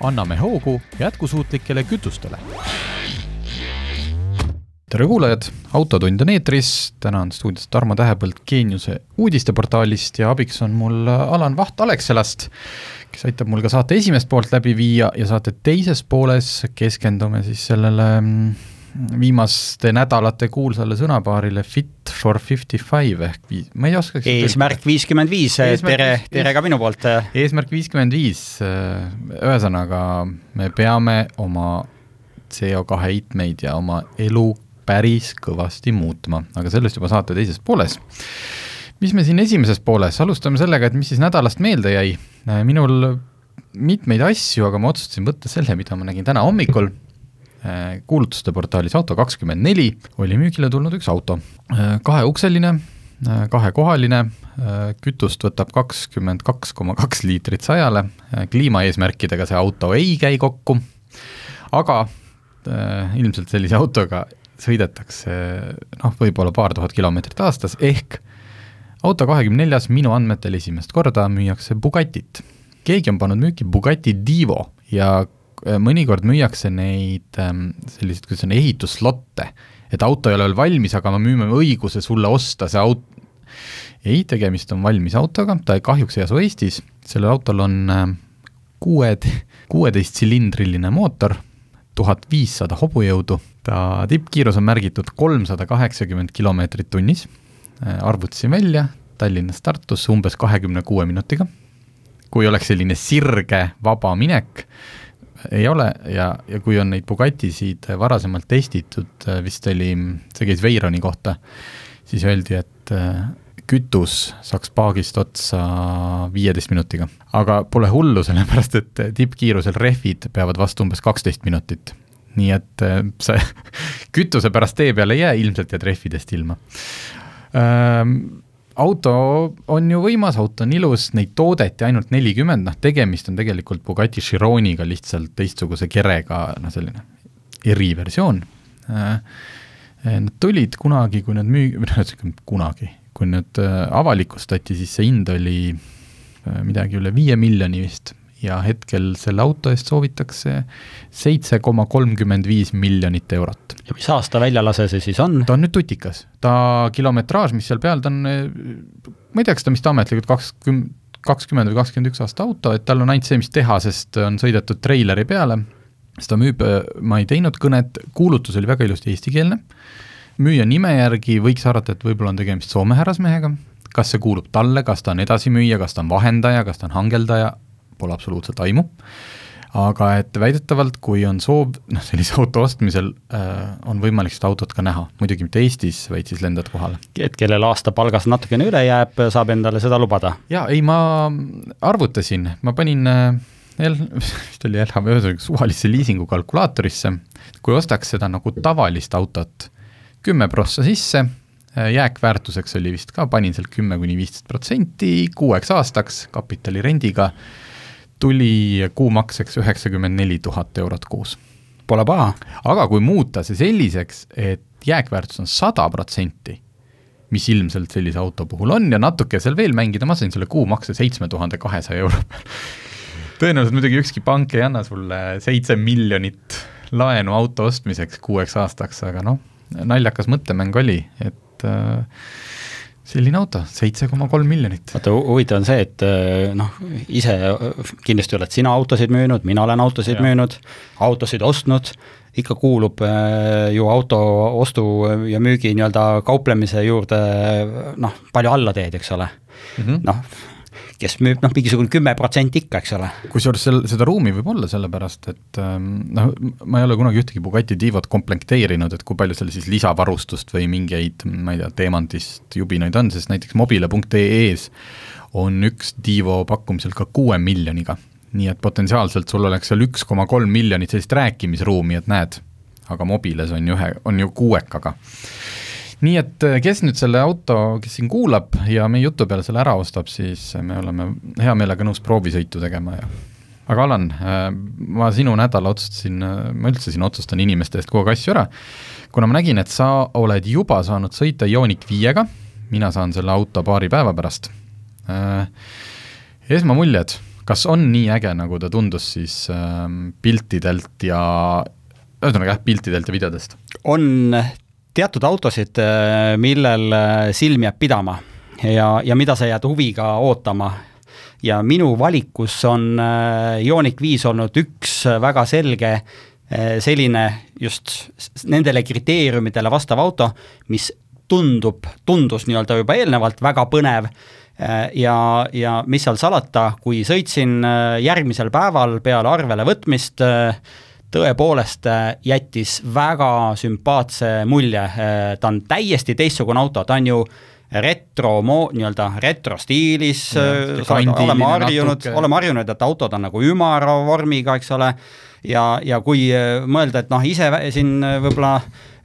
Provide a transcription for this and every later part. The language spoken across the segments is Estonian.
Anname hoogu jätkusuutlikele kütustele. tere kuulajad, Autotund on eetris, täna on stuudios Tarmo Tähepõld Geeniuse uudisteportaalist ja abiks on mul Alan Vaht Alexelast, kes aitab mul ka saate esimest poolt läbi viia ja saate teises pooles keskendume siis sellele mm, viimaste nädalate kuulsale sõnapaarile fit for fifty five ehk viis, ma ei oskaks eesmärk viiskümmend viis, tere, tere ka minu poolt. eesmärk viiskümmend viis, ühesõnaga me peame oma CO2 heitmeid ja oma elu päris kõvasti muutma, aga sellest juba saate teises pooles. mis me siin esimeses pooles, alustame sellega, et mis siis nädalast meelde jäi, minul mitmeid asju, aga ma otsustasin võtta selle, mida ma nägin täna hommikul kuulutuste portaalis Auto24 oli müügile tulnud üks auto, äh, kaheukseline, äh, kahekohaline, kütust võtab kakskümmend kaks koma kaks liitrit sajale, kliimaeesmärkidega see auto ei käi kokku, aga ilmselt sellise autoga sõidetakse noh, võib-olla paar tuhat kilomeetrit aastas, ehk auto kahekümne neljas minu andmetel esimest korda müüakse Bugatit. keegi on pannud müüki Bugatti Divo ja Äh, mõnikord müüakse neid ähm, selliseid, kuidas on, ehituslotte, et auto ei ole veel valmis, aga me müüme õiguse sulle osta see aut-, ei, tegemist on valmis autoga, ta kahjuks ei asu Eestis, sellel autol on ähm, kuue, kuueteistsilindriline mootor, tuhat viissada hobujõudu, ta tippkiirus on märgitud kolmsada kaheksakümmend kilomeetrit tunnis, äh, arvutasin välja, Tallinnast Tartusse umbes kahekümne kuue minutiga, kui oleks selline sirge vaba minek, ei ole ja, ja kui on neid Bugatisid varasemalt testitud, vist oli, see käis Veyroni kohta, siis öeldi, et äh, kütus saaks paagist otsa viieteist minutiga. aga pole hullu, sellepärast et tippkiirusel rehvid peavad vastu umbes kaksteist minutit. nii et äh, see kütuse pärast tee peale ei jää, ilmselt jääd rehvidest ilma auto on ju võimas, auto on ilus, neid toodeti ainult nelikümmend, noh tegemist on tegelikult Bugatti Chironiga lihtsalt teistsuguse kerega, noh selline eriversioon. Äh, nad tulid kunagi, kui nad müü-, noh, kunagi, kui need äh, avalikustati, siis see hind oli äh, midagi üle viie miljoni vist ja hetkel selle auto eest soovitakse seitse koma kolmkümmend viis miljonit eurot. ja mis aasta väljalase see siis on? ta on nüüd tutikas, ta kilometraaž, mis seal peal, ta on, ma ei tea, kas ta vist ametlikult kakskümmend, kakskümmend või kakskümmend üks aasta auto, et tal on ainult see, mis tehasest on sõidetud treileri peale, ta müüb, ma ei teinud kõnet, kuulutus oli väga ilusti eestikeelne, müüja nime järgi võiks arvata, et võib-olla on tegemist Soome härrasmehega, kas see kuulub talle, kas ta on edasimüüja, kas ta on vahendaja, kas ta on hangeldaja, pole absoluutselt aimu, aga et väidetavalt, kui on soov, noh sellise auto ostmisel äh, on võimalik seda autot ka näha, muidugi mitte Eestis, vaid siis lendad kohale. et kellel aastapalgast natukene üle jääb, saab endale seda lubada? jaa, ei ma arvutasin, ma panin äh, L, vist oli LHV, ühesõnaga suvalisse liisingu kalkulaatorisse, kui ostaks seda nagu tavalist autot, kümme prossa sisse, äh, jääkväärtuseks oli vist ka, panin sealt kümme kuni viisteist protsenti kuueks aastaks kapitalirendiga tuli kuumakseks üheksakümmend neli tuhat eurot kuus. Pole paha. aga kui muuta see selliseks, et jääkväärtus on sada protsenti, mis ilmselt sellise auto puhul on ja natuke seal veel mängida, ma sain selle kuumakse seitsme tuhande kahesaja euro peal. tõenäoliselt muidugi ükski pank ei anna sulle seitse miljonit laenu auto ostmiseks kuueks aastaks, aga noh, naljakas mõttemäng oli, et äh, selline auto, seitse koma kolm miljonit. vaata, huvitav on see, et äh, noh, ise kindlasti oled sina autosid müünud, mina olen autosid ja. müünud, autosid ostnud, ikka kuulub äh, ju auto ostu ja müügi nii-öelda kauplemise juurde noh, palju allateed, eks ole mm -hmm.. noh, kes müüb noh, mingisugune kümme protsenti ikka, eks ole. kusjuures seal seda ruumi võib olla, sellepärast et ähm, noh, ma ei ole kunagi ühtegi Bugatti Divot komplekteerinud, et kui palju seal siis lisavarustust või mingeid, ma ei tea, teemantist jubinaid on, sest näiteks mobile.ee-s on üks Divo pakkumisel ka kuue miljoniga nii et potentsiaalselt sul oleks seal üks koma kolm miljonit sellist rääkimisruumi, et näed, aga mobiles on ju ühe, on ju kuuekaga. Nii et äh, kes nüüd selle auto, kes siin kuulab ja meie jutu peale selle ära ostab, siis me oleme hea meelega nõus proovisõitu tegema ja aga Allan, äh, ma sinu nädala otsustasin, ma üldse siin otsustan inimeste eest kogu aeg asju ära, kuna ma nägin, et sa oled juba saanud sõita Ioniq viiega, mina saan selle auto paari päeva pärast. esmamuljed kas on nii äge, nagu ta tundus siis piltidelt ja ühesõnaga jah, piltidelt ja videodest? on teatud autosid, äh, millel äh, silm jääb pidama ja, ja mida sa jääd huviga ootama. ja minu valikus on äh, Ioniq viis olnud üks väga selge selline just nendele kriteeriumidele vastav auto, mis tundub, tundus nii-öelda juba eelnevalt väga põnev ja, ja mis seal salata, kui sõitsin järgmisel päeval peale arvele võtmist, äh, tõepoolest jättis väga sümpaatse mulje, ta on täiesti teistsugune auto, ta on ju retro mo-, nii-öelda retrostiilis, oleme harjunud, oleme harjunud, et autod on nagu ümara vormiga, eks ole, ja, ja kui mõelda, et noh, ise siin võib-olla Äh,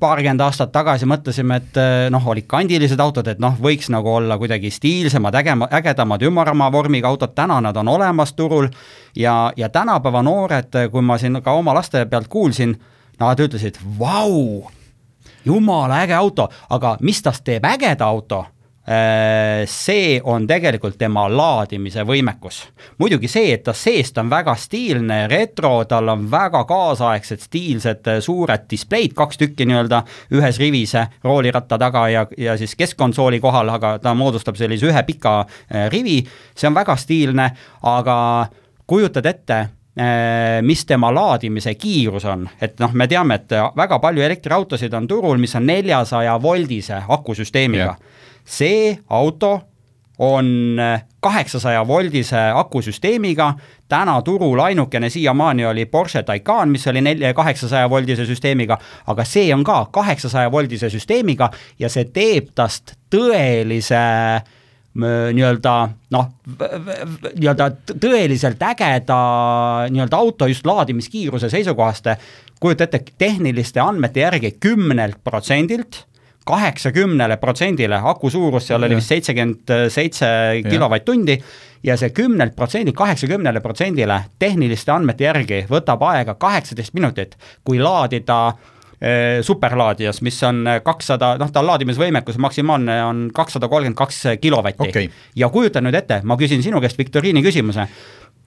paarkümmend aastat tagasi mõtlesime, et äh, noh, olid kandilised autod, et noh, võiks nagu olla kuidagi stiilsemad, ägema, ägedamad, ümarama vormiga autod, täna nad on olemas turul. Ja, ja tänapäeva noored, kui ma siin ka oma laste pealt kuulsin, nad ütlesid, vau, jumala äge auto, aga mis tast teeb ägeda auto? Äh, see on tegelikult tema laadimise võimekus. muidugi see, et ta seest on väga stiilne, retro, tal on väga kaasaegsed stiilsed äh, suured displeid, kaks tükki nii-öelda ühes rivis äh, rooliratta taga ja, ja siis keskkonsooli kohal, aga ta moodustab sellise ühe pika rivi, see on väga stiilne, aga kujutad ette, mis tema laadimise kiirus on, et noh, me teame, et väga palju elektriautosid on turul, mis on neljasaja voldise akusüsteemiga. Yeah see auto on kaheksasaja voldise akusüsteemiga, täna turul ainukene siiamaani oli Porsche Taycan, mis oli nelja, kaheksasaja voldise süsteemiga, aga see on ka kaheksasaja voldise süsteemiga ja see teeb tast tõelise nii-öelda noh, nii-öelda tõeliselt ägeda nii-öelda auto just laadimiskiiruse seisukohast, kujuta ette, tehniliste andmete järgi kümnelt protsendilt kaheksakümnele protsendile, aku suurus seal oli vist seitsekümmend seitse kilovatt-tundi ja see kümnelt protsendilt kaheksakümnele protsendile tehniliste andmete järgi võtab aega kaheksateist minutit, kui laadida eh, superlaadijas, mis on kakssada, noh, ta laadimisvõimekus maksimaalne on kakssada kolmkümmend kaks kilovatti. Okay.. ja kujuta nüüd ette, ma küsin sinu käest viktoriini küsimuse,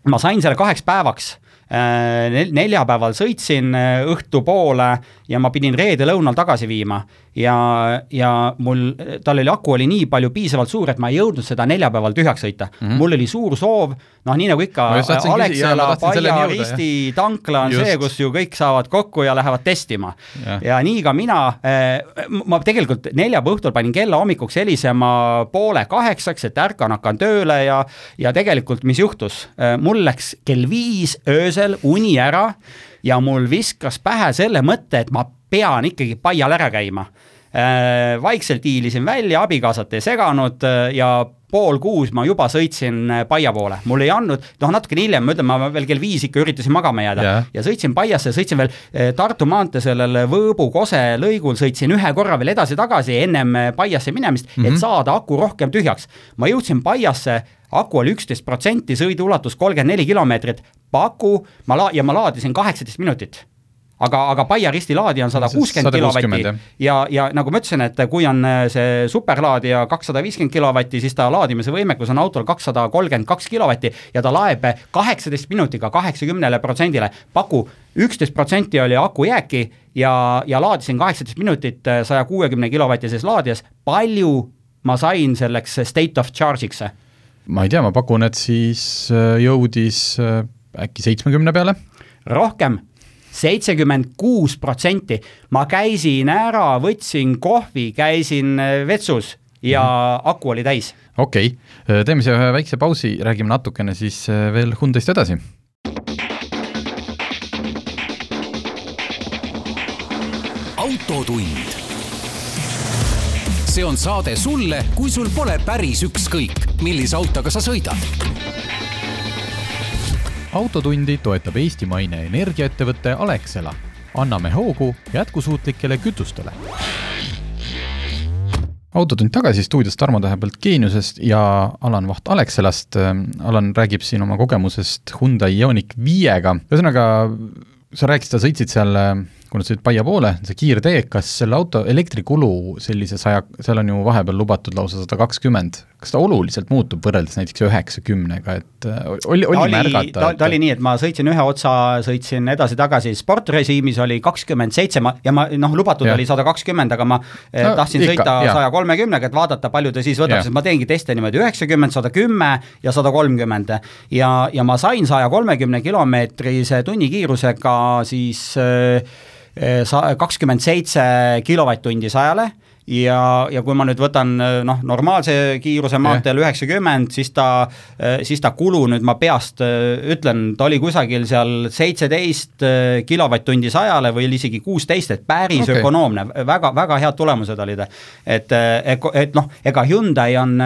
ma sain selle kaheks päevaks Äh, neljapäeval sõitsin äh, õhtupoole ja ma pidin reede lõunal tagasi viima ja, ja mul, tal oli, aku oli nii palju piisavalt suur, et ma ei jõudnud seda neljapäeval tühjaks sõita mm. -hmm. mul oli suur soov, noh, nii nagu ikka, Alexela, Paia, Risti tankla on Just. see, kus ju kõik saavad kokku ja lähevad testima. ja nii ka mina äh,, ma tegelikult neljapäeva õhtul panin kella hommikuks helisema poole kaheksaks, et ärkan, hakkan tööle ja, ja tegelikult, mis juhtus äh,, mul läks kell viis öösel öösel uni ära ja mul viskas pähe selle mõtte, et ma pean ikkagi paial ära käima. Äh, vaikselt hiilisin välja, abikaasat ei seganud äh, ja pool kuus ma juba sõitsin äh, Paia poole, mul ei andnud, noh natukene hiljem, ma ütlen, ma veel kell viis ikka üritasin magama jääda yeah. ja sõitsin Paiasse, sõitsin veel Tartu maantee sellel Võõbu-Kose lõigul, sõitsin ühe korra veel edasi-tagasi ennem Paiasse minemist mm, -hmm. et mhm. saada aku rohkem tühjaks. ma jõudsin Paiasse aku oli üksteist protsenti, sõidu ulatus kolmkümmend neli kilomeetrit, paku, ma la-, ja ma laadisin kaheksateist minutit. Aga, aga Paia risti laadija on sada kuuskümmend kilovatti. ja, ja nagu ma ütlesin, et kui on äh, see superlaadija kakssada viiskümmend kilovatti, siis ta laadimise võimekus on autol kakssada kolmkümmend kaks kilovatti ja ta laeb kaheksateist minutiga kaheksakümnele protsendile. paku, üksteist protsenti oli aku jääki ja, ja laadisin kaheksateist minutit äh, saja kuuekümne kilovatises laadijas, palju ma sain selleks state of charge'iks? Ma ei tea, ma pakun, et siis äh, jõudis äh, äkki seitsmekümne peale? rohkem, seitsekümmend kuus protsenti. ma käisin ära, võtsin kohvi, käisin äh, vetsus ja mm. aku oli täis. okei okay., teeme siia ühe väikse pausi, räägime natukene siis veel Hyundai'st edasi. autotund see on saade sulle, kui sul pole päris ükskõik, millise autoga sa sõidad. autotundi toetab eestimaine energiaettevõte Alexela. anname hoogu jätkusuutlikele kütustele. autotund tagasi stuudios Tarmo Tähepõld Geeniusest ja Alan Vaht Alexelast. Alan räägib siin oma kogemusest Hyundai Ioniq viiega, ühesõnaga sa rääkisid, sa sõitsid seal kuna sa olid Paia poole, see kiirtee, kas selle auto elektrikulu sellise saja, seal on ju vahepeal lubatud lausa sada kakskümmend, kas ta oluliselt muutub võrreldes näiteks üheksakümnega, et äh, oli, oli, oli märgata? ta, ta oli nii, et ma sõitsin ühe otsa, sõitsin edasi-tagasi, sportrežiimis oli kakskümmend seitse, ma, ja ma noh, lubatud ja. oli sada kakskümmend, aga ma eh, no, tahtsin ikka, sõita saja kolmekümnega, et vaadata, palju ta siis võtab, sest ma teengi teste niimoodi üheksakümmend, sada kümme ja sada kolmkümmend. ja, ja ma sain saja kolmekümne kilomeetrise tunnikiirusega siis äh, sa-, kakskümmend seitse kilovatt-tundi sajale ja, ja kui ma nüüd võtan noh, normaalse kiiruse maanteel üheksakümmend, siis ta, siis ta kulu nüüd ma peast ütlen, ta oli kusagil seal seitseteist kilovatt-tundi sajale või isegi kuusteist, et päris okay. ökonoomne, väga, väga head tulemused olid. et, et, et noh, ega Hyundai on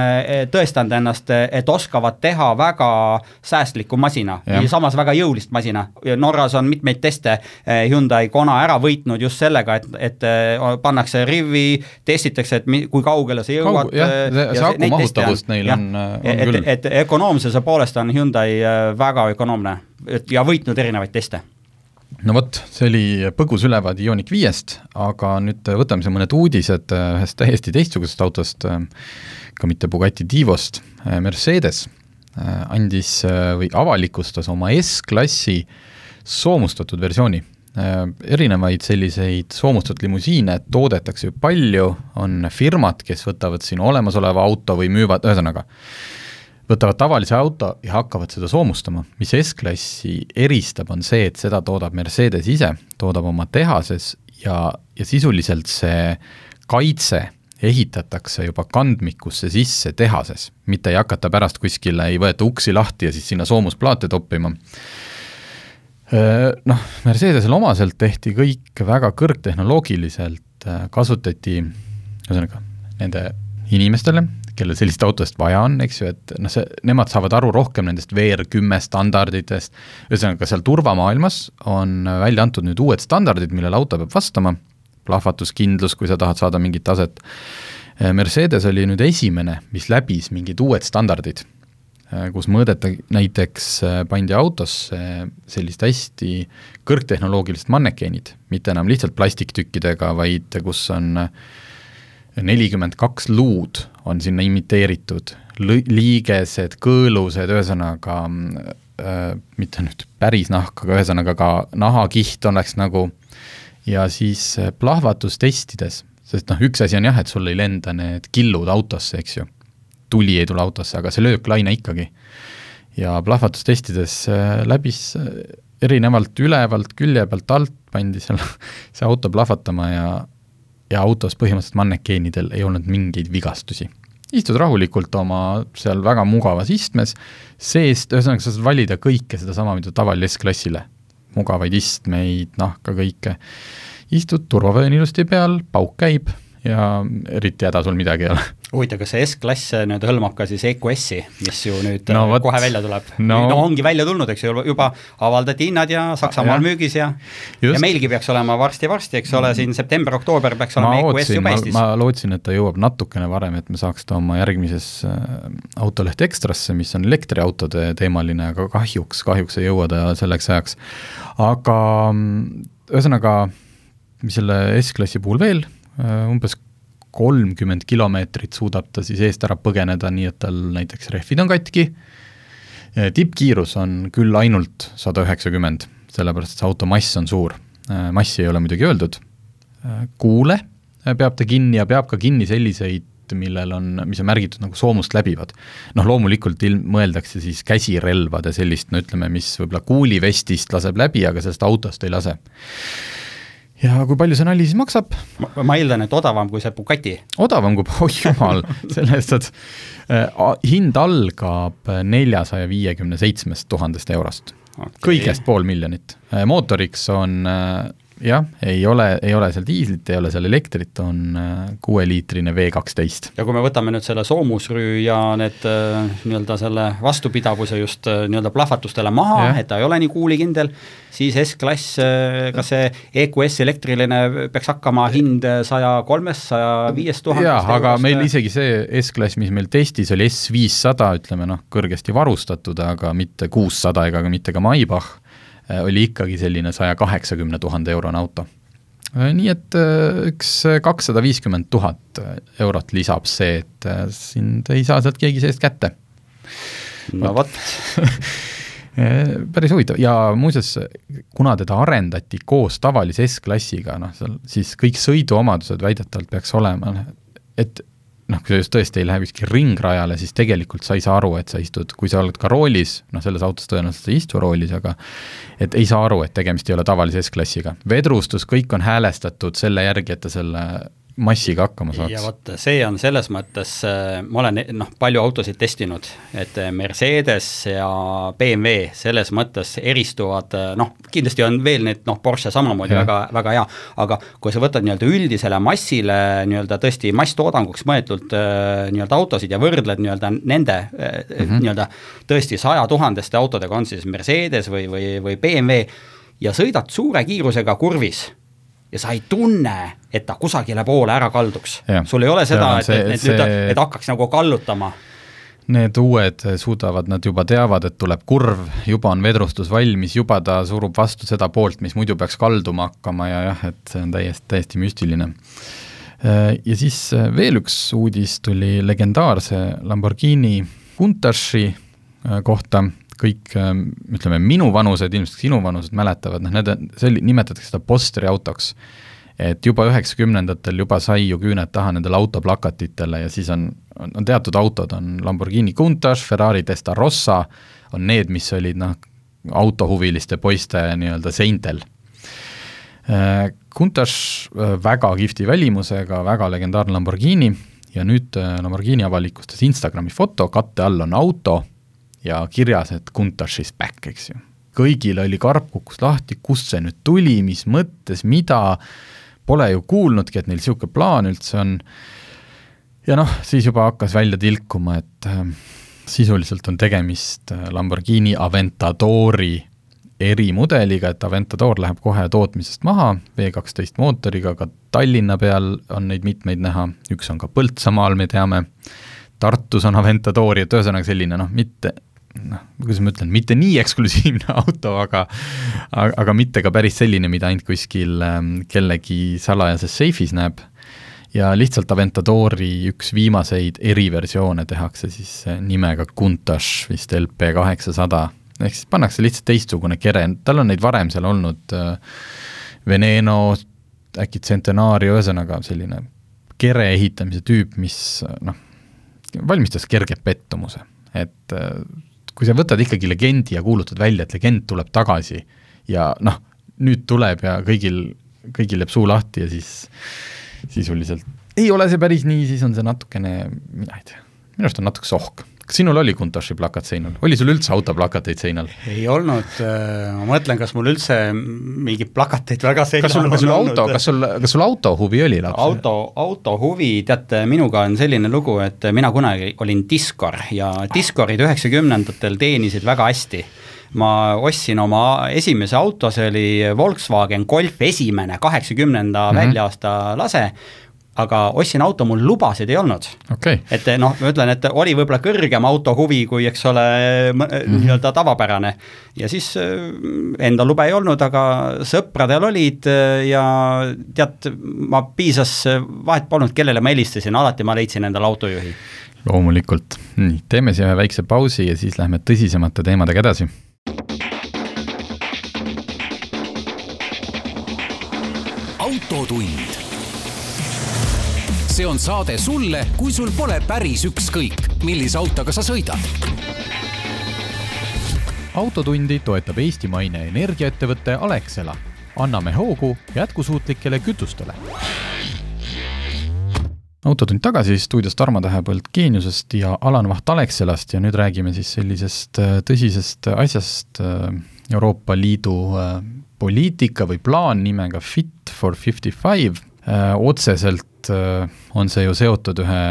tõestanud ennast, et oskavad teha väga säästliku masina ja, ja samas väga jõulist masina. Norras on mitmeid teste Hyundai Kona ära võitnud just sellega, et, et pannakse rivvi, testitakse, et mi-, kui kaugele sa jõuad. jah, see, see aku mahutavus neil ja, on, on et, küll. et ökonoomsuse poolest on Hyundai äh, väga ökonoomne ja võitnud erinevaid teste no vot, see oli põgus ülevaade Ioniq viiest, aga nüüd võtame siin mõned uudised äh, ühest täiesti teistsugusest autost, äh, ka mitte Bugatti Divost, Mercedes andis või avalikustas oma S-klassi soomustatud versiooni Äh, erinevaid selliseid soomustatud limusiine toodetakse ju palju, on firmad, kes võtavad sinu olemasoleva auto või müüvad, ühesõnaga, võtavad tavalise auto ja hakkavad seda soomustama. mis S-klassi eristab, on see, et seda toodab Mercedes ise, toodab oma tehases ja, ja sisuliselt see kaitse ehitatakse juba kandmikusse sisse tehases, mitte ei hakata pärast kuskile, ei võeta uksi lahti ja siis sinna soomusplaate toppima Äh, noh, Mercedesele omaselt tehti kõik väga kõrgtehnoloogiliselt, äh, kasutati ühesõnaga nende inimestele, kellel sellist autost vaja on, eks ju, et noh, see, nemad saavad aru rohkem nendest VR10 standarditest, ühesõnaga seal turvamaailmas on välja antud nüüd uued standardid, millele auto peab vastama, plahvatuskindlus, kui sa tahad saada mingit taset, äh, Mercedes oli nüüd esimene, mis läbis mingid uued standardid. Äh, kus mõõdeta näiteks, äh, pandi autosse sellist hästi kõrgtehnoloogilised mannekeenid, mitte enam lihtsalt plastiktükkidega, vaid kus on äh, nelikümmend kaks luud on sinna imiteeritud, liigesed, kõõlused, ühesõnaga äh, mitte nüüd päris nahk, aga ühesõnaga ka nahakiht oleks nagu, ja siis plahvatustestides, sest noh, üks asi on jah, et sul ei lenda need killud autosse, eks ju tuli ei tule autosse, aga see lööklaine ikkagi. ja plahvatustestides äh, läbis äh, erinevalt ülevalt, külje pealt, alt pandi seal see auto plahvatama ja ja autos põhimõtteliselt mannekeenidel ei olnud mingeid vigastusi. istud rahulikult oma seal väga mugavas istmes, seest, ühesõnaga sa saad valida kõike sedasama, mida tavalisele S-klassile, mugavaid istmeid, nahka, kõike, istud turvavöön ilusti peal, pauk käib ja eriti häda sul midagi ei ole huvitav, kas see S-klass nüüd hõlmab ka siis EQS-i, mis ju nüüd no, võt, kohe välja tuleb no.? no ongi välja tulnud, eks ju, juba avaldati hinnad ja Saksamaal ja. müügis ja Just. ja meilgi peaks olema varsti-varsti, eks ole, siin september-oktoober peaks olema EQS juba Eestis. ma lootsin, et ta jõuab natukene varem, et me saaks ta oma järgmises äh, autoleht Ekstrasse, mis on elektriautode teemaline, aga kahjuks, kahjuks ei jõua ta selleks ajaks. aga mm, ühesõnaga, mis selle S-klassi puhul veel, äh, umbes kolmkümmend kilomeetrit suudab ta siis eest ära põgeneda, nii et tal näiteks rehvid on katki, tippkiirus on küll ainult sada üheksakümmend, sellepärast et see auto mass on suur. massi ei ole muidugi öeldud, kuule peab ta kinni ja peab ka kinni selliseid, millel on, mis on märgitud nagu soomust läbivad. noh, loomulikult ilm-, mõeldakse siis käsirelvade sellist, no ütleme, mis võib-olla kuulivestist laseb läbi, aga sellest autost ei lase ja kui palju see nali siis maksab? ma eeldan, et odavam kui see Bugatti. odavam kui, oi jumal, selle eest saad äh,, hind algab neljasaja viiekümne seitsmest tuhandest eurost okay.. kõigest pool miljonit äh,. mootoriks on äh, jah, ei ole, ei ole seal diislit, ei ole seal elektrit, on äh, kuueliitrine V kaksteist. ja kui me võtame nüüd selle soomusrüü ja need äh, nii-öelda selle vastupidavuse just äh, nii-öelda plahvatustele maha, et ta ei ole nii kuulikindel, siis S-klass, kas see EQS elektriline peaks hakkama hind saja kolmest, saja viiest tuhandest jaa, aga meil isegi see S-klass, mis meil testis oli S viissada, ütleme noh, kõrgesti varustatud, aga mitte kuussada ega ka mitte ka Maybach oli ikkagi selline saja kaheksakümne tuhande eurone auto. Äh, nii et äh, üks kakssada viiskümmend tuhat eurot lisab see, et sind ei saa sealt keegi seest kätte. no vot päris huvitav ja muuseas, kuna teda arendati koos tavalise S-klassiga, noh, seal siis kõik sõiduomadused väidetavalt peaks olema, et noh, kui sa just tõesti ei lähe kuskil ringrajale, siis tegelikult sa ei saa aru, et sa istud, kui sa oled ka roolis, noh selles autos tõenäoliselt sa ei istu roolis, aga et ei saa aru, et tegemist ei ole tavalise S-klassiga. vedrustus, kõik on häälestatud selle järgi, et ta selle massiga hakkama saaks. ja vot see on selles mõttes, äh, ma olen noh, palju autosid testinud, et äh, Mercedes ja BMW selles mõttes eristuvad, äh, noh, kindlasti on veel need noh, Porsche samamoodi ja. väga, väga hea, aga kui sa võtad nii-öelda üldisele massile nii-öelda tõesti masstoodanguks mõeldud nii-öelda autosid ja võrdled nii-öelda nende mm -hmm. nii-öelda tõesti sajatuhandeste autodega, on siis Mercedes või, või, või BMW, ja sõidad suure kiirusega kurvis ja sa ei tunne, et ta kusagile poole ära kalduks. sul ei ole seda, et, et, et see... nüüd, et hakkaks nagu kallutama. Need uued suudavad, nad juba teavad, et tuleb kurv, juba on vedrustus valmis, juba ta surub vastu seda poolt, mis muidu peaks kalduma hakkama ja jah, et see on täiesti, täiesti müstiline. Ja siis veel üks uudis tuli legendaarse Lamborghini Countach'i kohta, kõik ütleme, minuvanused, ilmselt sinu vanused mäletavad, noh need see nimetatakse seda posteriautoks. et juba üheksakümnendatel juba sai ju küüned taha nendele autoplakatitele ja siis on, on, on teatud autod, on Lamborghini Countach, Ferrari Testarossa, on need, mis olid noh, autohuviliste poiste nii-öelda seintel. Countach väga kihvti välimusega, väga legendaarne Lamborghini ja nüüd Lamborghini avalikustas Instagrami foto, katte all on auto ja kirjas, et Countach is back, eks ju. kõigil oli karp kukkus lahti, kust see nüüd tuli, mis mõttes, mida, pole ju kuulnudki, et neil niisugune plaan üldse on, ja noh, siis juba hakkas välja tilkuma, et äh, sisuliselt on tegemist äh, Lamborghini Aventadori erimudeliga, et Aventador läheb kohe tootmisest maha, V12 mootoriga, ka Tallinna peal on neid mitmeid näha, üks on ka Põltsamaal, me teame, Tartus on Aventadori, et ühesõnaga selline noh, mitte noh, kuidas ma ütlen, mitte nii eksklusiivne auto, aga aga, mitte ka päris selline, mida ainult kuskil ähm, kellegi salajases seifis näeb, ja lihtsalt Aventadori üks viimaseid eriversioone tehakse siis äh, nimega Countach vist LP kaheksasada, ehk siis pannakse lihtsalt teistsugune kere, tal on neid varem seal olnud äh, Veneno, äkki Centenario, ühesõnaga selline kere ehitamise tüüp, mis noh, valmistas kerge pettumuse, et äh, kui sa võtad ikkagi legendi ja kuulutad välja, et legend tuleb tagasi ja noh, nüüd tuleb ja kõigil, kõigil jääb suu lahti ja siis sisuliselt ei ole see päris nii, siis on see natukene, mina ei tea, minu arust on natuke sohk kas sinul oli Kuntaši plakat seinal, oli sul üldse autoplakateid seinal? ei olnud, äh, ma mõtlen, kas mul üldse mingeid plakateid väga seinal kas sul, kas sul auto, kas sul, kas sul autohuvi oli lapsena? auto, autohuvi, tead, minuga on selline lugu, et mina kunagi olin diskor ja diskorid üheksakümnendatel teenisid väga hästi ma ostsin oma esimese auto, see oli Volkswagen Golf esimene, kaheksakümnenda mm -hmm. väljaasta lase aga ostsin auto, mul lubasid ei olnud okay.. et noh, ma ütlen, et oli võib-olla kõrgem auto huvi, kui eks ole mm -hmm. nii-öelda tavapärane. ja siis äh, endal lube ei olnud, aga sõpradel olid äh, ja tead, ma piisas, vahet polnud, kellele ma helistasin, alati ma leidsin endale autojuhi. loomulikult, nii, teeme siia väikse pausi ja siis lähme tõsisemate teemadega edasi see on saade sulle, kui sul pole päris ükskõik, millise autoga sa sõidad. autotundi toetab eestimaine energiaettevõte Alexela. anname hoogu jätkusuutlikele kütustele autotund tagasi stuudios Tarmo Tähepõld Geeniusest ja Alan Vaht Alexelast ja nüüd räägime siis sellisest äh, tõsisest asjast, äh, Euroopa Liidu äh, poliitika või plaan nimega Fit for fifty five, otseselt on see ju seotud ühe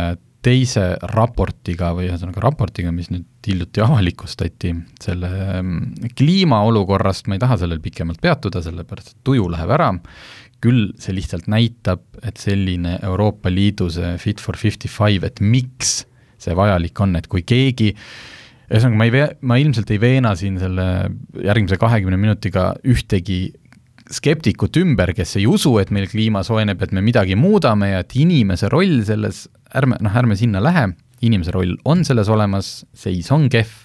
teise raportiga või ühesõnaga raportiga, mis nüüd hiljuti avalikustati, selle mm, kliimaolukorrast. Ma ei taha sellel pikemalt peatuda, sellepärast et tuju läheb ära. Küll see lihtsalt näitab, et selline Euroopa Liidu see Fit for fifty five, et miks see vajalik on, et kui keegi ühesõnaga, ma ei vee-, ma ilmselt ei veena siin selle järgmise kahekümne minutiga ühtegi skeptikut ümber, kes ei usu, et meil kliima soojeneb, et me midagi muudame ja et inimese roll selles, ärme, noh, ärme sinna lähe, inimese roll on selles olemas, seis on kehv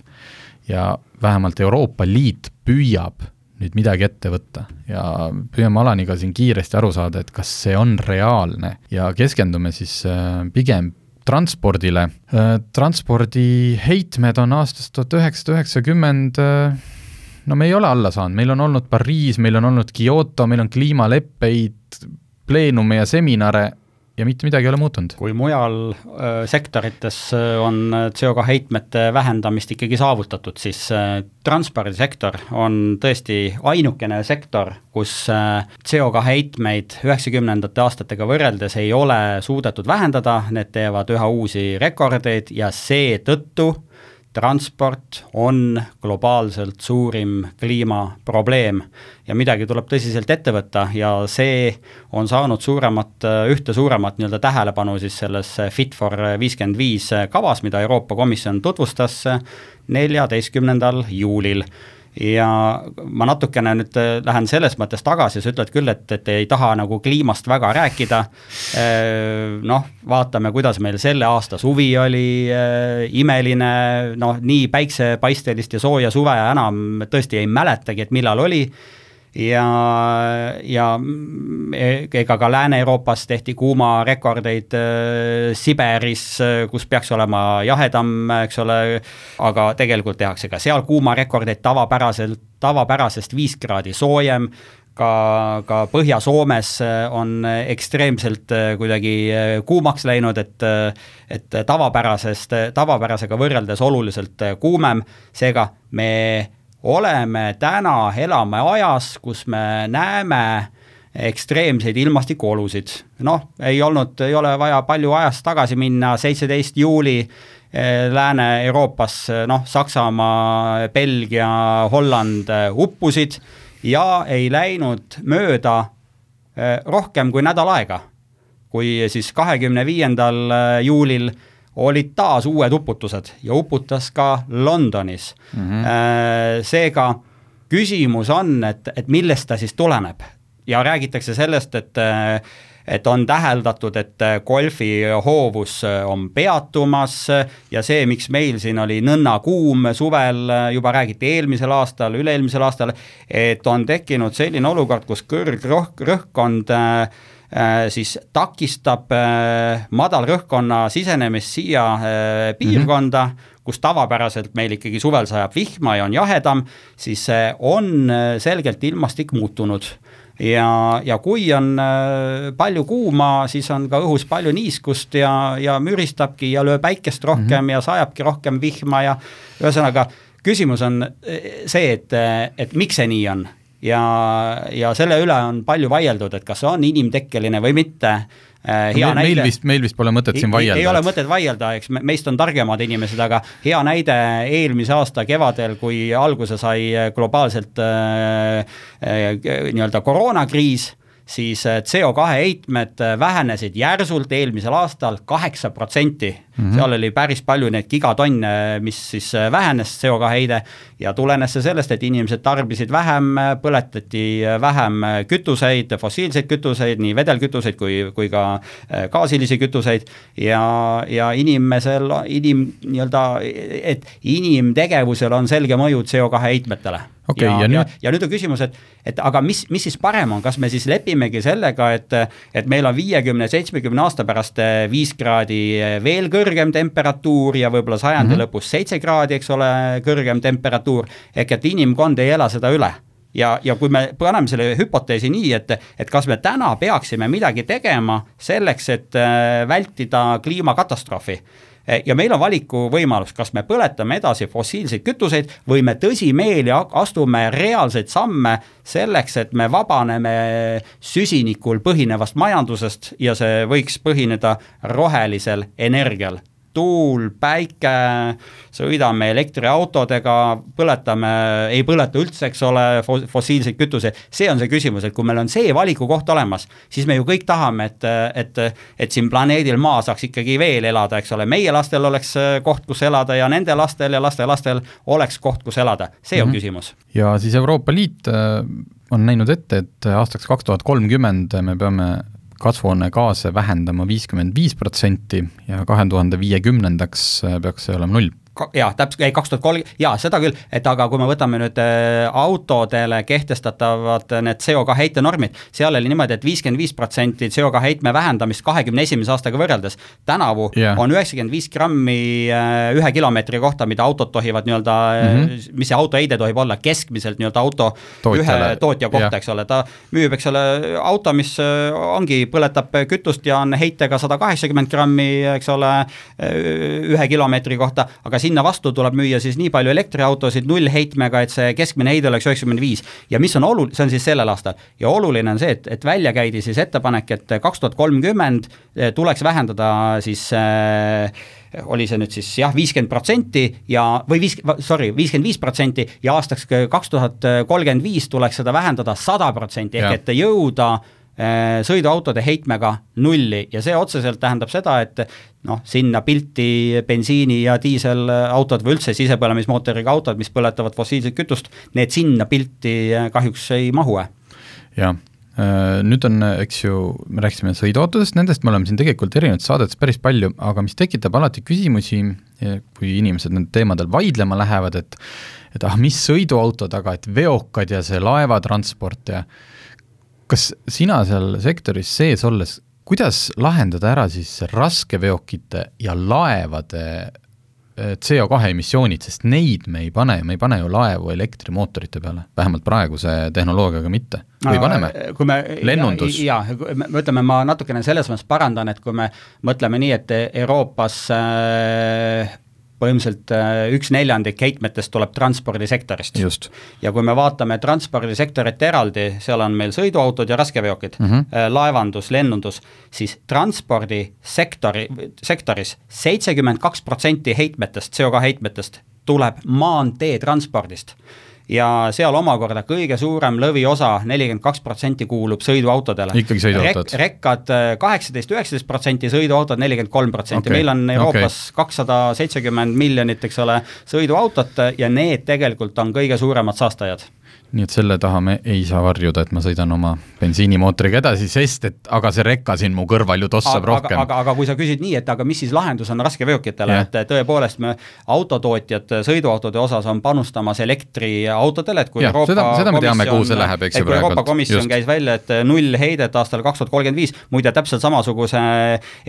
ja vähemalt Euroopa Liit püüab nüüd midagi ette võtta. Ja püüame Alaniga siin kiiresti aru saada, et kas see on reaalne. Ja keskendume siis äh, pigem transpordile. Äh, transpordi heitmed on aastast tuhat üheksasada üheksakümmend äh, no me ei ole alla saanud, meil on olnud Pariis, meil on olnud Kyoto, meil on kliimaleppeid, pleenume ja seminare ja mitte midagi ei ole muutunud. kui mujal äh, sektorites on CO2 heitmete vähendamist ikkagi saavutatud, siis äh, transpordisektor on tõesti ainukene sektor, kus äh, CO2 heitmeid üheksakümnendate aastatega võrreldes ei ole suudetud vähendada, need teevad üha uusi rekordeid ja seetõttu transport on globaalselt suurim kliimaprobleem ja midagi tuleb tõsiselt ette võtta ja see on saanud suuremat, ühte suuremat nii-öelda tähelepanu siis selles Fit for viiskümmend viis kavas, mida Euroopa Komisjon tutvustas neljateistkümnendal juulil ja ma natukene nüüd äh, lähen selles mõttes tagasi, sa ütled küll, et, et ei taha nagu kliimast väga rääkida, äh, noh, vaatame, kuidas meil selle aasta suvi oli äh, imeline, noh, nii päiksepaistelist ja sooja suve enam tõesti ei mäletagi, et millal oli ja, ja ega ka Lääne-Euroopas tehti kuumarekordeid äh, Siberis, kus peaks olema jahedam, eks ole, aga tegelikult tehakse ka seal kuumarekordeid tavapäraselt, tavapärasest viis kraadi soojem, ka, ka Põhja-Soomes on ekstreemselt äh, kuidagi äh, kuumaks läinud, et et tavapärasest, tavapärasega võrreldes oluliselt kuumem, seega me oleme täna, elame ajas, kus me näeme ekstreemseid ilmastikuolusid. noh, ei olnud, ei ole vaja palju ajas tagasi minna, seitseteist juuli eh, Lääne-Euroopas, noh, Saksamaa, Belgia, Holland eh, uppusid ja ei läinud mööda eh, rohkem kui nädal aega, kui siis kahekümne viiendal juulil olid taas uued uputused ja uputas ka Londonis mm. -hmm. Seega küsimus on, et, et millest ta siis tuleneb ja räägitakse sellest, et et on täheldatud, et golfi hoovus on peatumas ja see, miks meil siin oli nõnna kuum suvel, juba räägiti eelmisel aastal, üle-eelmisel aastal, et on tekkinud selline olukord, kus kõrgrõhkkond äh, Äh, siis takistab äh, madalrõhkkonna sisenemist siia äh, piirkonda mm, -hmm. kus tavapäraselt meil ikkagi suvel sajab vihma ja on jahedam, siis on selgelt ilmastik muutunud ja, ja kui on palju kuuma, siis on ka õhus palju niiskust ja, ja müristabki ja lööb päikest rohkem mm -hmm. ja sajabki rohkem vihma ja ühesõnaga, küsimus on see, et, et miks see nii on ja, ja selle üle on palju vaieldud, et kas see on inimtekkeline või mitte äh, hea meil, näide. meil vist, meil vist pole mõtet siin vaielda. ei ole mõtet vaielda, eks meist on targemad inimesed, aga hea näide eelmise aasta kevadel, kui alguse sai globaalselt äh, äh, nii-öelda koroonakriis siis äh, CO2 heitmed äh, vähenesid järsult eelmisel aastal kaheksa protsenti. Mhm. seal oli päris palju neid gigatonne, mis siis äh, vähenes CO2 heide ja tulenes see sellest, et inimesed tarbisid vähem, põletati vähem kütuseid, fossiilseid kütuseid, nii vedelkütuseid kui, kui ka gaasilisi kütuseid ja, ja inimesel, inim, nii-öelda, et inimtegevusel on selge mõju CO2 heitmetele okay, ja, ja, nüüd... ja, ja nüüd on küsimus, et, et aga mis, mis siis parem on, kas me siis lepimegi sellega, et, et meil on viiekümne, seitsmekümne aasta pärast eh, viis kraadi eh, veel kõrgem temperatuur ja võib-olla sajandi mm -hmm. lõpus seitse kraadi, eks ole, kõrgem temperatuur, ehk et inimkond ei ela seda üle. Ja, ja kui me paneme selle hüpoteesi nii, et, et kas me täna peaksime midagi tegema selleks, et äh, vältida kliimakatastroofi ja meil on valikuvõimalus, kas me põletame edasi fossiilseid kütuseid või me tõsimeeli astume reaalseid samme selleks, et me vabaneme süsinikul põhinevast majandusest ja see võiks põhineda rohelisel energial tuul, päike, sõidame elektriautodega, põletame, ei põleta üldse, eks ole, fossiilseid kütuseid, see on see küsimus, et kui meil on see valikukoht olemas, siis me ju kõik tahame, et, et, et siin planeedil Maa saaks ikkagi veel elada, eks ole, meie lastel oleks koht, kus elada ja nende lastel ja lastelastel oleks koht, kus elada, see on mm -hmm. küsimus. ja siis Euroopa Liit äh, on näinud ette, et aastaks kaks tuhat kolmkümmend me peame kasvuhoonegaase vähendama viiskümmend viis protsenti ja kahe tuhande viiekümnendaks peaks see olema null jaa, täpselt, ei kaks tuhat kolm, jaa, seda küll, et aga kui me võtame nüüd äh, autodele kehtestatavad need CO2 heitenormid, seal oli niimoodi et, et viiskümmend viis protsenti CO2 heitme vähendamist kahekümne esimese aastaga võrreldes. tänavu yeah. on üheksakümmend viis grammi äh, ühe kilomeetri kohta, mida autod tohivad nii-öelda mm, -hmm. mis see auto heide tohib olla, keskmiselt nii-öelda auto Tootjale. ühe tootja kohta yeah., eks ole, ta müüb, eks ole, auto, mis ongi, põletab kütust ja on heitega sada kaheksakümmend grammi, eks ole, ühe kilomeetri kohta, aga sinna vastu tuleb müüa siis nii palju elektriautosid nullheitmega, et see keskmine heide oleks üheksakümmend viis. ja mis on olu-, see on siis sellel aastal, ja oluline on see, et, et välja käidi siis ettepanek, et kaks tuhat kolmkümmend eh, tuleks vähendada siis äh, oli see nüüd siis jah, viiskümmend protsenti ja, või viis, sorry, viiskümmend viis protsenti ja aastaks kaks tuhat kolmkümmend viis tuleks seda vähendada sada protsenti, ehk et jõuda Äh, sõiduautode heitmega nulli ja see otseselt tähendab seda, et noh, sinna pilti bensiini- ja diiselautod või üldse sisepõlemismootoriga autod, mis põletavad fossiilset kütust, need sinna pilti äh, kahjuks ei mahu. jah, äh, nüüd on, eks ju, me rääkisime sõiduautodest, nendest me oleme siin tegelikult erinevates saadetes päris palju, aga mis tekitab alati küsimusi, kui inimesed nendel teemadel vaidlema lähevad, et et ah, mis sõiduautod, aga et veokad ja see laevatransport ja kas sina seal sektoris sees olles, kuidas lahendada ära siis raskeveokite ja laevade eh, CO2 emissioonid, sest neid me ei pane, me ei pane ju laevu elektrimootorite peale, vähemalt praeguse tehnoloogiaga mitte. või paneme? me, lennundus? jaa, me ütleme, ma natukene selles mõttes parandan, et kui me mõtleme nii, et Euroopas äh, põhimõtteliselt äh, üks neljandik heitmetest tuleb transpordisektorist. ja kui me vaatame transpordisektorit eraldi, seal on meil sõiduautod ja raskeveokid mm, -hmm. laevandus, lennundus, siis transpordisektori, sektoris seitsekümmend kaks protsenti heitmetest, CO2 heitmetest tuleb maanteetranspordist ja seal omakorda kõige suurem lõviosa, nelikümmend kaks protsenti kuulub sõiduautodele. ikkagi sõiduautod Rek? rekkad äh, kaheksateist, üheksateist protsenti, sõiduautod nelikümmend kolm protsenti, meil on Euroopas kakssada seitsekümmend miljonit, eks ole, sõiduautot ja need tegelikult on kõige suuremad saastajad nii et selle taha me ei saa varjuda, et ma sõidan oma bensiinimootoriga edasi, sest et aga see rekka siin mu kõrval ju tossab aga, rohkem. aga, aga kui sa küsid nii, et aga mis siis lahendus on raskeveokitele yeah., et tõepoolest me autotootjad sõiduautode osas on panustamas elektriautodele, et kui ja, Euroopa seda, seda me teame, kuhu see läheb, eks ju praegu. Euroopa Komisjon Just. käis välja, et null heidet aastal kaks tuhat kolmkümmend viis, muide täpselt samasuguse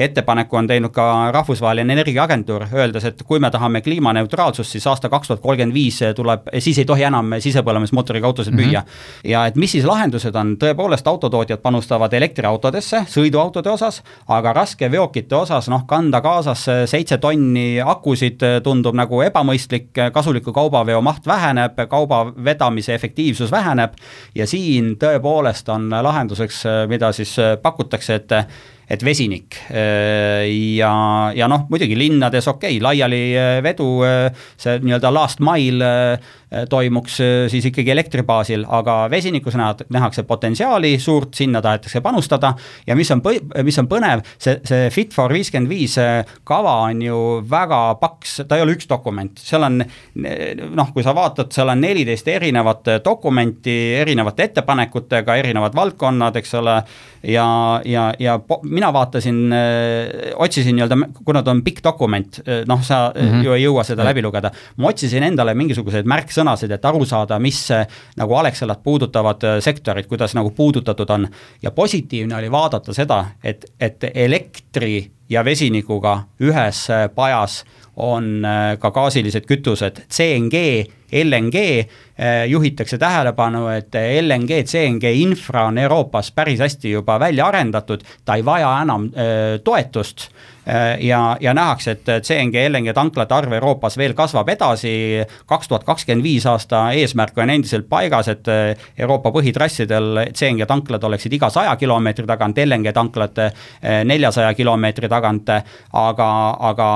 ettepaneku on teinud ka Rahvusvaheline Energiaagentuur, öeldes, et kui me tahame kliimaneutraalsust, siis aasta kaks tuhat kolmkümmend viis tuleb, siis ei tohi enam sisepõlemismootoriga autosid mm -hmm. müüa. ja et mis siis lahendused on, tõepoolest autotootjad panustavad elektriautodesse, sõiduautode osas, aga raskeveokite osas noh, kanda kaasas seitse tonni akusid tundub nagu ebamõistlik, kasuliku kaubaveo maht väheneb, kauba vedamise efektiivsus väheneb ja siin tõepoolest on lahenduseks, mida siis pakutakse, et et vesinik. Ja, ja noh, muidugi linnades okei okay,, laialivedu, see nii-öelda last mile Äh, toimuks äh, siis ikkagi elektri baasil, aga vesinikus näha, nähakse potentsiaali suurt, sinna tahetakse panustada. Ja mis on, mis on põnev, see, see Fit for viiskümmend viis äh, kava on ju väga paks, ta ei ole üks dokument, seal on noh, kui sa vaatad, seal on neliteist erinevat dokumenti erinevate ettepanekutega, erinevad valdkonnad, eks ole, ja, ja, ja mina vaatasin, otsisin nii-öelda, kuna ta on pikk dokument, noh, sa mm -hmm. ju ei jõua seda läbi lugeda, ma otsisin endale mingisuguseid märksõnu, sõnasid, et aru saada, mis nagu Alexelat puudutavad äh, sektorid, kuidas nagu puudutatud on. ja positiivne oli vaadata seda, et, et elektri ja vesinikuga ühes pajas on ka gaasilised kütused CNG, LNG, juhitakse tähelepanu, et LNG, CNG infra on Euroopas päris hästi juba välja arendatud, ta ei vaja enam toetust Äh, ja, ja nähakse, et CNG, LNG tanklate arv Euroopas veel kasvab edasi, kaks tuhat kakskümmend viis aasta eesmärk on endiselt paigas, et Euroopa põhitrassidel CNG tanklad oleksid iga saja kilomeetri tagant, LNG tanklad neljasaja kilomeetri tagant, aga, aga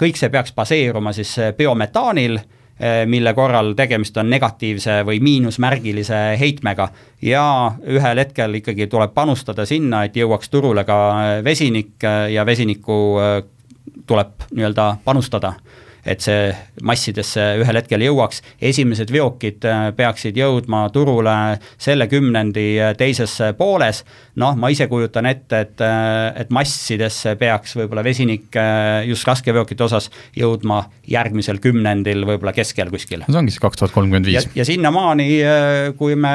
kõik see peaks baseeruma siis biometaanil Eh, mille korral tegemist on negatiivse või miinusmärgilise heitmega. ja ühel hetkel ikkagi tuleb panustada sinna, et jõuaks turule ka vesinik eh, ja vesinikku eh, tuleb nii-öelda panustada et see massidesse ühel hetkel jõuaks. esimesed veokid äh, peaksid jõudma turule selle kümnendi äh, teises pooles. noh, ma ise kujutan ette, et, äh, et massidesse peaks võib-olla vesinik just raskeveokite osas jõudma järgmisel kümnendil, võib-olla keskel kuskil. see ongi siis kaks tuhat kolmkümmend viis. ja sinnamaani, kui me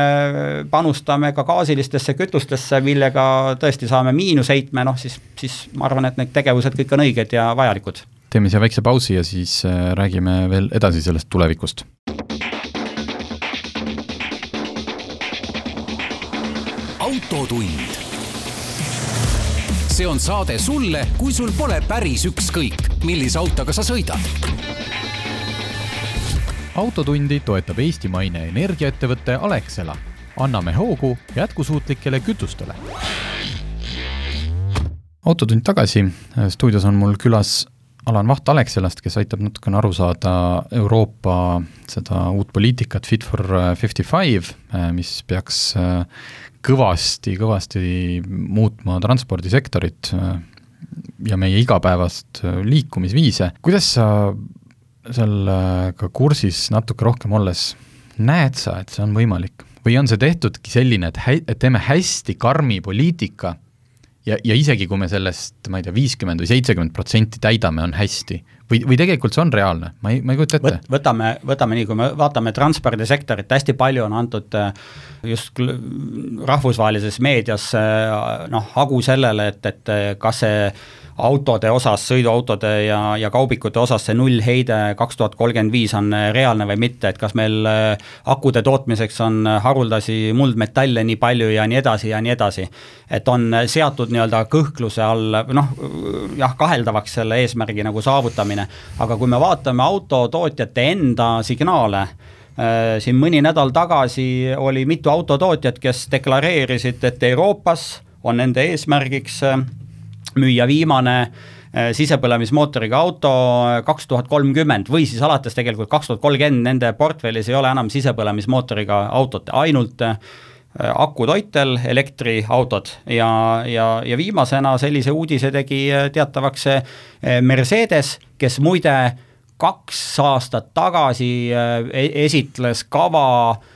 panustame ka gaasilistesse kütustesse, millega tõesti saame miinusheitme, noh siis, siis ma arvan, et need tegevused kõik on õiged ja vajalikud teeme siia väikse pausi ja siis äh, räägime veel edasi sellest tulevikust. autotund. see on saade sulle, kui sul pole päris ükskõik, millise autoga sa sõidad. autotundi toetab eestimaine energiaettevõte Alexela. anname hoogu jätkusuutlikele kütustele autotund tagasi, stuudios on mul külas Alan Vaht Alexelast, kes aitab natukene aru saada Euroopa seda uut poliitikat Fit for fifty five, äh, mis peaks äh, kõvasti, kõvasti muutma transpordisektorit äh, ja meie igapäevast liikumisviise. kuidas sa sellega kursis natuke rohkem olles näed sa, et see on võimalik? või on see tehtudki selline, et hä-, et teeme hästi karmi poliitika ja, ja isegi, kui me sellest, ma ei tea, viiskümmend või seitsekümmend protsenti täidame, on hästi. või, või tegelikult see on reaalne, ma ei, ma ei kujuta ette Võt,. võtame, võtame nii, kui me vaatame transpordisektorit, hästi palju on antud äh, just rahvusvahelises meedias äh, noh, hagu sellele, et, et äh, kas see autode osas, sõiduautode ja, ja kaubikute osas see nullheide kaks tuhat kolmkümmend viis on äh, reaalne või mitte, et kas meil äh, akude tootmiseks on äh, haruldasi muldmetalle nii palju ja nii edasi ja nii edasi. et on seatud nii-öelda kõhkluse all, noh jah, kaheldavaks selle eesmärgi nagu saavutamine, aga kui me vaatame autotootjate enda signaale, siin mõni nädal tagasi oli mitu autotootjat, kes deklareerisid, et Euroopas on nende eesmärgiks müüa viimane äh, sisepõlemismootoriga auto äh, kaks tuhat kolmkümmend või siis alates tegelikult kaks tuhat kolmkümmend nende portfellis ei ole enam sisepõlemismootoriga autot, ainult äh, akutoitel elektriautod. Ja, ja, ja viimasena sellise uudise tegi teatavaks Mercedes, kes muide kaks aastat tagasi e-, esitles kava äh,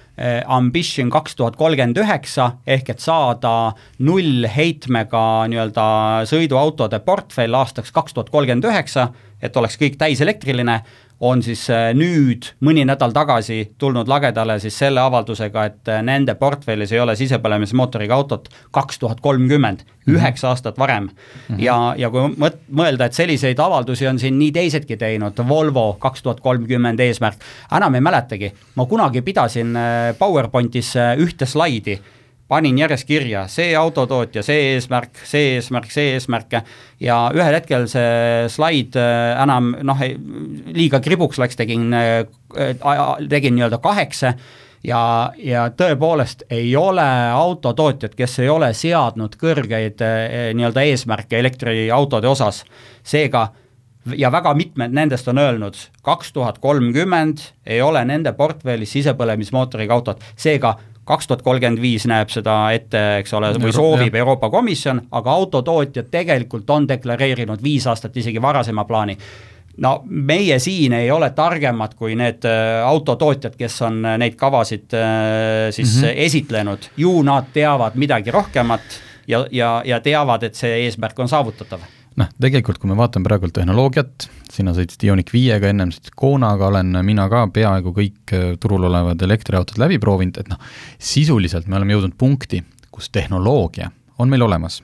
ambition kaks tuhat kolmkümmend üheksa, ehk et saada nullheitmega nii-öelda sõiduautode portfell aastaks kaks tuhat kolmkümmend üheksa, et oleks kõik täiselektriline on siis äh, nüüd mõni nädal tagasi tulnud lagedale siis selle avaldusega, et äh, nende portfellis ei ole sisepõlemismootoriga autot kaks tuhat kolmkümmend, mhm. üheksa aastat varem mm. -hmm. ja, ja kui mõt-, mõelda, et selliseid avaldusi on siin nii teisedki teinud, Volvo kaks tuhat kolmkümmend eesmärk, enam ei mäletagi, ma kunagi pidasin äh, PowerPointis ühte slaidi panin järjest kirja, see autotootja, see eesmärk, see eesmärk, see eesmärk ja ühel hetkel see slaid äh, enam noh, liiga kribuks läks, tegin, äh, tegin nii-öelda kaheksa ja, ja tõepoolest ei ole autotootjad, kes ei ole seadnud kõrgeid äh, nii-öelda eesmärke elektriautode osas, seega ja väga mitmed nendest on öelnud, kaks tuhat kolmkümmend ei ole nende portfellis sisepõlemismootoriga autot, seega kaks tuhat kolmkümmend viis näeb seda ette, eks ole, või soovib ja. Euroopa Komisjon, aga autotootjad tegelikult on deklareerinud viis aastat isegi varasema plaani no meie siin ei ole targemad kui need äh, autotootjad, kes on neid kavasid äh, siis mm -hmm. esitlenud, ju nad teavad midagi rohkemat ja, ja, ja teavad, et see eesmärk on saavutatav noh, tegelikult kui me vaatame praegu tehnoloogiat, sina sõitsid Ioniq viiega, ennem sõitsid Konaga, olen mina ka peaaegu kõik äh, turul olevad elektriautod läbi proovinud, et noh, sisuliselt me oleme jõudnud punkti, kus tehnoloogia on meil olemas.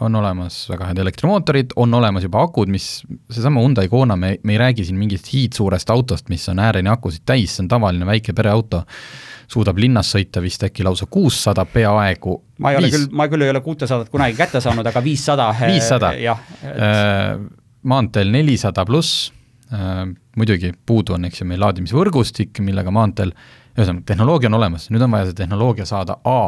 on olemas väga head elektrimootorid, on olemas juba akud, mis, seesama Hyundai Kona, me, me ei räägi siin mingist hiidsuurest autost, mis on ääreni akusid täis, see on tavaline väike pereauto, suudab linnas sõita vist äkki lausa kuussada peaaegu. ma ei ole küll, ma küll ei ole kuutesadat kunagi kätte saanud, aga viissada. viissada, jah. Äh, maanteel nelisada pluss, äh, muidugi puudu on, eks ju, meil laadimisvõrgustik, millega maanteel, ühesõnaga, tehnoloogia on olemas, nüüd on vaja see tehnoloogia saada A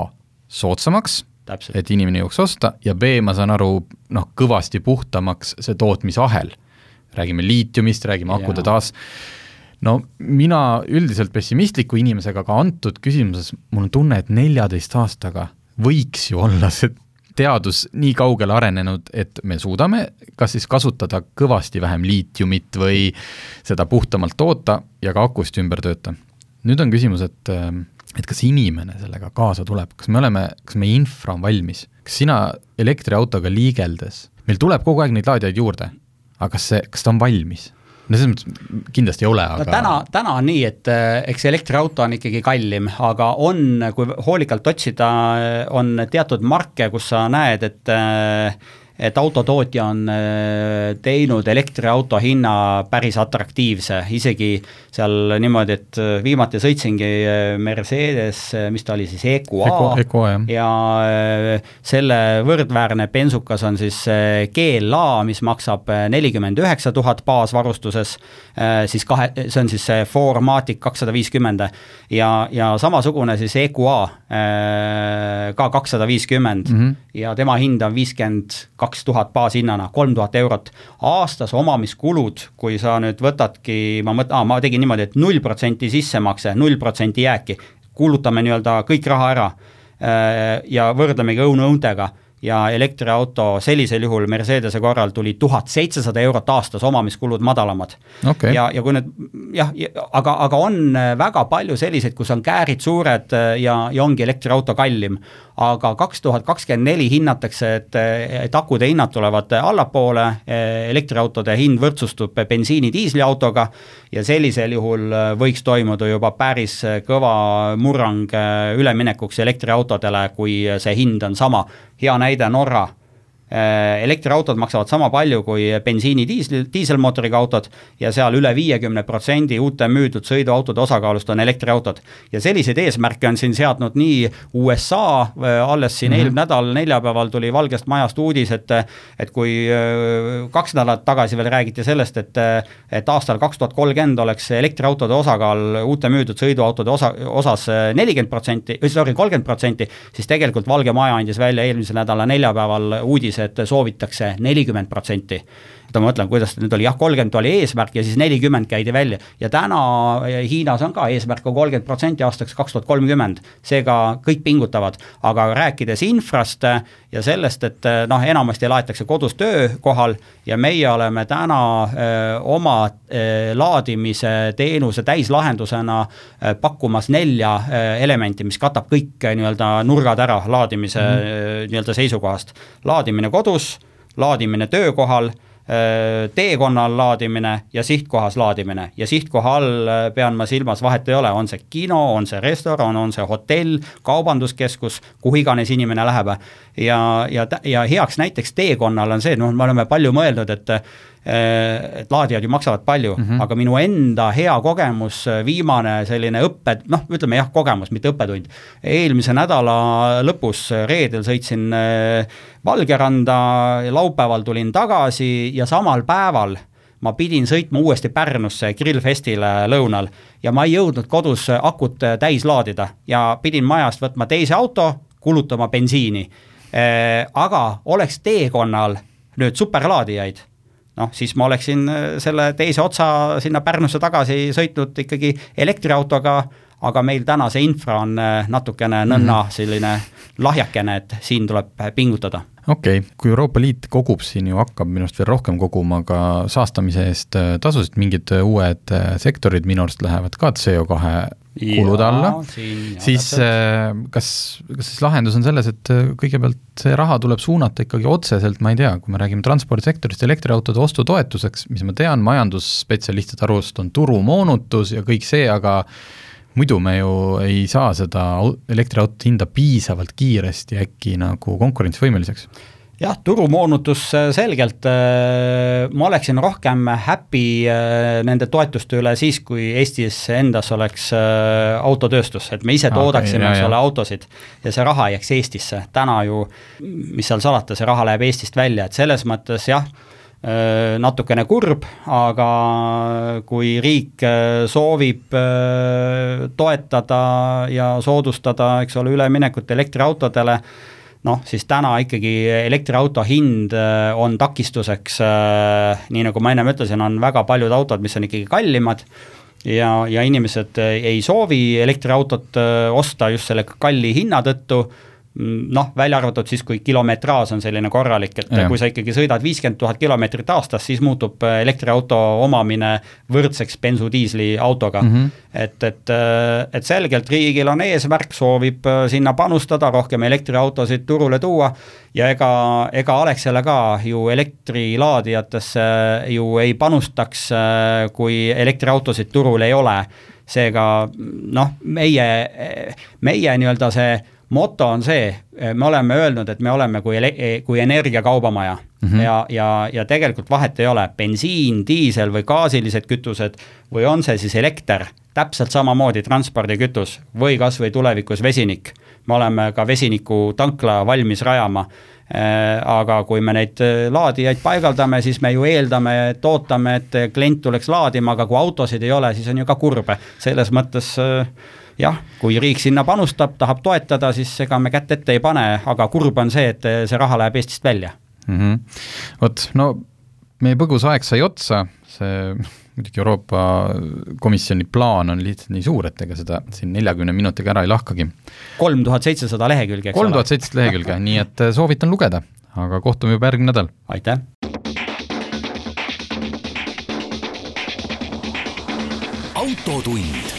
soodsamaks et inimene jõuaks osta ja B, ma saan aru, noh, kõvasti puhtamaks see tootmisahel. räägime liitiumist, räägime akude taas, no mina üldiselt pessimistliku inimesega ka antud küsimuses, mul on tunne, et neljateist aastaga võiks ju olla see teadus nii kaugele arenenud, et me suudame kas siis kasutada kõvasti vähem liitiumit või seda puhtamalt toota ja ka akust ümber tööta. nüüd on küsimus, et et kas inimene sellega kaasa tuleb, kas me oleme, kas meie infra on valmis, kas sina elektriautoga liigeldes, meil tuleb kogu aeg neid laadijaid juurde, aga kas see, kas ta on valmis? No selles mõttes kindlasti ei ole, aga no täna, täna on nii, et eh, eks elektriauto on ikkagi kallim, aga on, kui hoolikalt otsida, on teatud marke, kus sa näed, et äh, et autotootja on äh, teinud elektriauto hinna päris atraktiivse, isegi seal niimoodi, et äh, viimati sõitsingi äh, Mercedes, mis ta oli siis, EQA. Ja selle võrdväärne bensukas on siis GLA, mis maksab nelikümmend üheksa tuhat baasvarustuses, siis kahe, see on siis see Formatic kakssada viiskümmend. Ja, ja samasugune siis EQA ka kakssada viiskümmend. Mhm. ja tema hind on viiskümmend kaks kaks tuhat baashinnana, kolm tuhat eurot. aastas omamiskulud, kui sa nüüd võtadki, ma mõt-, aa, ma tegin niimoodi, et null protsenti sissemakse, null protsenti jääki, kulutame nii-öelda kõik raha ära äh, ja võrdlemegi õun-õuntega ja elektriauto sellisel juhul Mercedese korral tuli tuhat seitsesada eurot aastas, omamiskulud madalamad okay.. ja, ja kui nüüd jah, aga, aga on väga palju selliseid, kus on käärid suured ja, ja ongi elektriauto kallim. Aga kaks tuhat kakskümmend neli hinnatakse, et, et akude hinnad tulevad allapoole, elektriautode hind võrdsustub bensiini-diisliautoga ja sellisel juhul võiks toimuda juba päris kõva murrang üleminekuks elektriautodele, kui see hind on sama. Hea näide Norra elektriautod maksavad sama palju kui bensiini diisel, diiselmootoriga autod ja seal üle viiekümne protsendi uute müüdud sõiduautode osakaalust on elektriautod. ja selliseid eesmärke on siin seadnud nii USA, äh, alles siin mm -hmm. eelmine nädal neljapäeval tuli Valgest Majast uudis, et et kui äh, kaks nädalat tagasi veel räägiti sellest, et et aastal kaks tuhat kolmkümmend oleks elektriautode osakaal uute müüdud sõiduautode osa, osas nelikümmend protsenti, sorry, kolmkümmend protsenti, siis tegelikult Valge Maja andis välja eelmise nädala neljapäeval uudise, et soovitakse nelikümmend protsenti. Et ma mõtlen, kuidas nüüd oli, jah, kolmkümmend oli eesmärk ja siis nelikümmend käidi välja ja täna Hiinas on ka eesmärk on kolmkümmend protsenti aastaks kaks tuhat kolmkümmend. seega kõik pingutavad, aga rääkides infrast ja sellest, et noh, enamasti laetakse kodus töökohal ja meie oleme täna öö, oma öö, laadimise teenuse täislahendusena öö, pakkumas nelja öö, elementi, mis katab kõik nii-öelda nurgad ära laadimise mm -hmm. nii-öelda seisukohast. laadimine kodus, laadimine töökohal teekonnal laadimine ja sihtkohas laadimine ja sihtkoha all äh, pean ma silmas, vahet ei ole, on see kino, on see restoran, on see hotell, kaubanduskeskus, kuhu iganes inimene läheb. ja, ja, ja heaks näiteks teekonnal on see, noh, me oleme palju mõelnud, et Äh, et laadijad ju maksavad palju mm, -hmm. aga minu enda hea kogemus, äh, viimane selline õppe, noh, ütleme jah, kogemus, mitte õppetund. eelmise nädala lõpus, äh, reedel sõitsin Valgeranda, laupäeval tulin tagasi ja samal päeval ma pidin sõitma uuesti Pärnusse grillfestile lõunal ja ma ei jõudnud kodus akut täis laadida ja pidin majast võtma teise auto, kulutama bensiini. aga oleks teekonnal nüüd superlaadijaid noh, siis ma oleksin äh, selle teise otsa sinna Pärnusse tagasi sõitnud ikkagi elektriautoga, aga meil täna see infra on äh, natukene nõnna mhm. selline lahjakene, et siin tuleb pingutada okei okay., kui Euroopa Liit kogub siin ju, hakkab minu arust veel rohkem koguma ka saastamise eest äh, tasusid, mingid uued sektorid minu arust lähevad ka CO2 kulude alla, siis äh, kas, kas siis lahendus on selles, et äh, kõigepealt see raha tuleb suunata ikkagi otseselt, ma ei tea, kui me räägime transpordisektorist, elektriautode ostutoetuseks, mis ma tean, majandusspetsialistide arust on turumoonutus ja kõik see, aga muidu me ju ei saa seda elektriauto hinda piisavalt kiiresti äkki nagu konkurentsivõimeliseks jah, turumoonutus äh, selgelt, äh, ma oleksin rohkem happy äh, nende toetuste üle siis, kui Eestis endas oleks autotööstus, et me ise toodaksime okay,, eks ole, autosid ja see raha jääks Eestisse. täna ju, mis seal salata, see raha läheb Eestist välja, et selles mõttes jah, natukene kurb, aga kui riik soovib toetada ja soodustada, eks ole, üleminekut elektriautodele, noh, siis täna ikkagi elektriauto hind äh, on takistuseks, äh, nii nagu ma ennem ütlesin, on väga paljud autod, mis on ikkagi kallimad ja, ja inimesed äh, ei soovi elektriautot osta just selle kalli hinna tõttu noh, välja arvatud siis, kui kilometraaž on selline korralik, et ja. kui sa ikkagi sõidad viiskümmend tuhat kilomeetrit aastas, siis muutub äh, elektriauto omamine võrdseks bensudiisli autoga mm. -hmm. et, et, äh, et selgelt riigil on eesmärk, soovib äh, sinna panustada, rohkem elektriautosid turule tuua ja ega, ega Alexela ka ju elektrilaadijatesse ju ei panustaks, kui elektriautosid turul ei ole. seega noh, meie, meie nii-öelda see moto on see, me oleme öelnud, et me oleme kui, kui energiakaubamaja mm -hmm. ja, ja, ja tegelikult vahet ei ole, bensiin, diisel või gaasilised kütused või on see siis elekter, täpselt samamoodi transpordikütus või kas või tulevikus vesinik. me oleme ka vesinikutankla valmis rajama äh, aga kui me neid laadijaid paigaldame, siis me ju eeldame, et ootame, et klient tuleks laadima, aga kui autosid ei ole, siis on ju ka kurb. selles mõttes jah, kui riik sinna panustab, tahab toetada, siis ega me kätt ette ei pane, aga kurb on see, et see raha läheb Eestist välja mm -hmm.. vot, no meie põgus aeg sai otsa, see muidugi Euroopa Komisjoni plaan on lihtsalt nii suur, et ega seda siin neljakümne minutiga ära ei lahkagi. kolm tuhat seitsesada lehekülge, eks ole? kolm tuhat seitsesada lehekülge, nii et soovitan lugeda, aga kohtume juba järgmine nädal. aitäh! autotund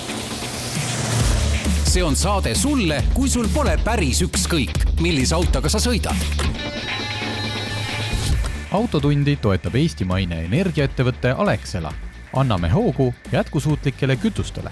see on saade sulle, kui sul pole päris ükskõik, millise autoga sa sõidad. autotundi toetab eestimaine energiaettevõte Alexela. anname hoogu jätkusuutlikele kütustele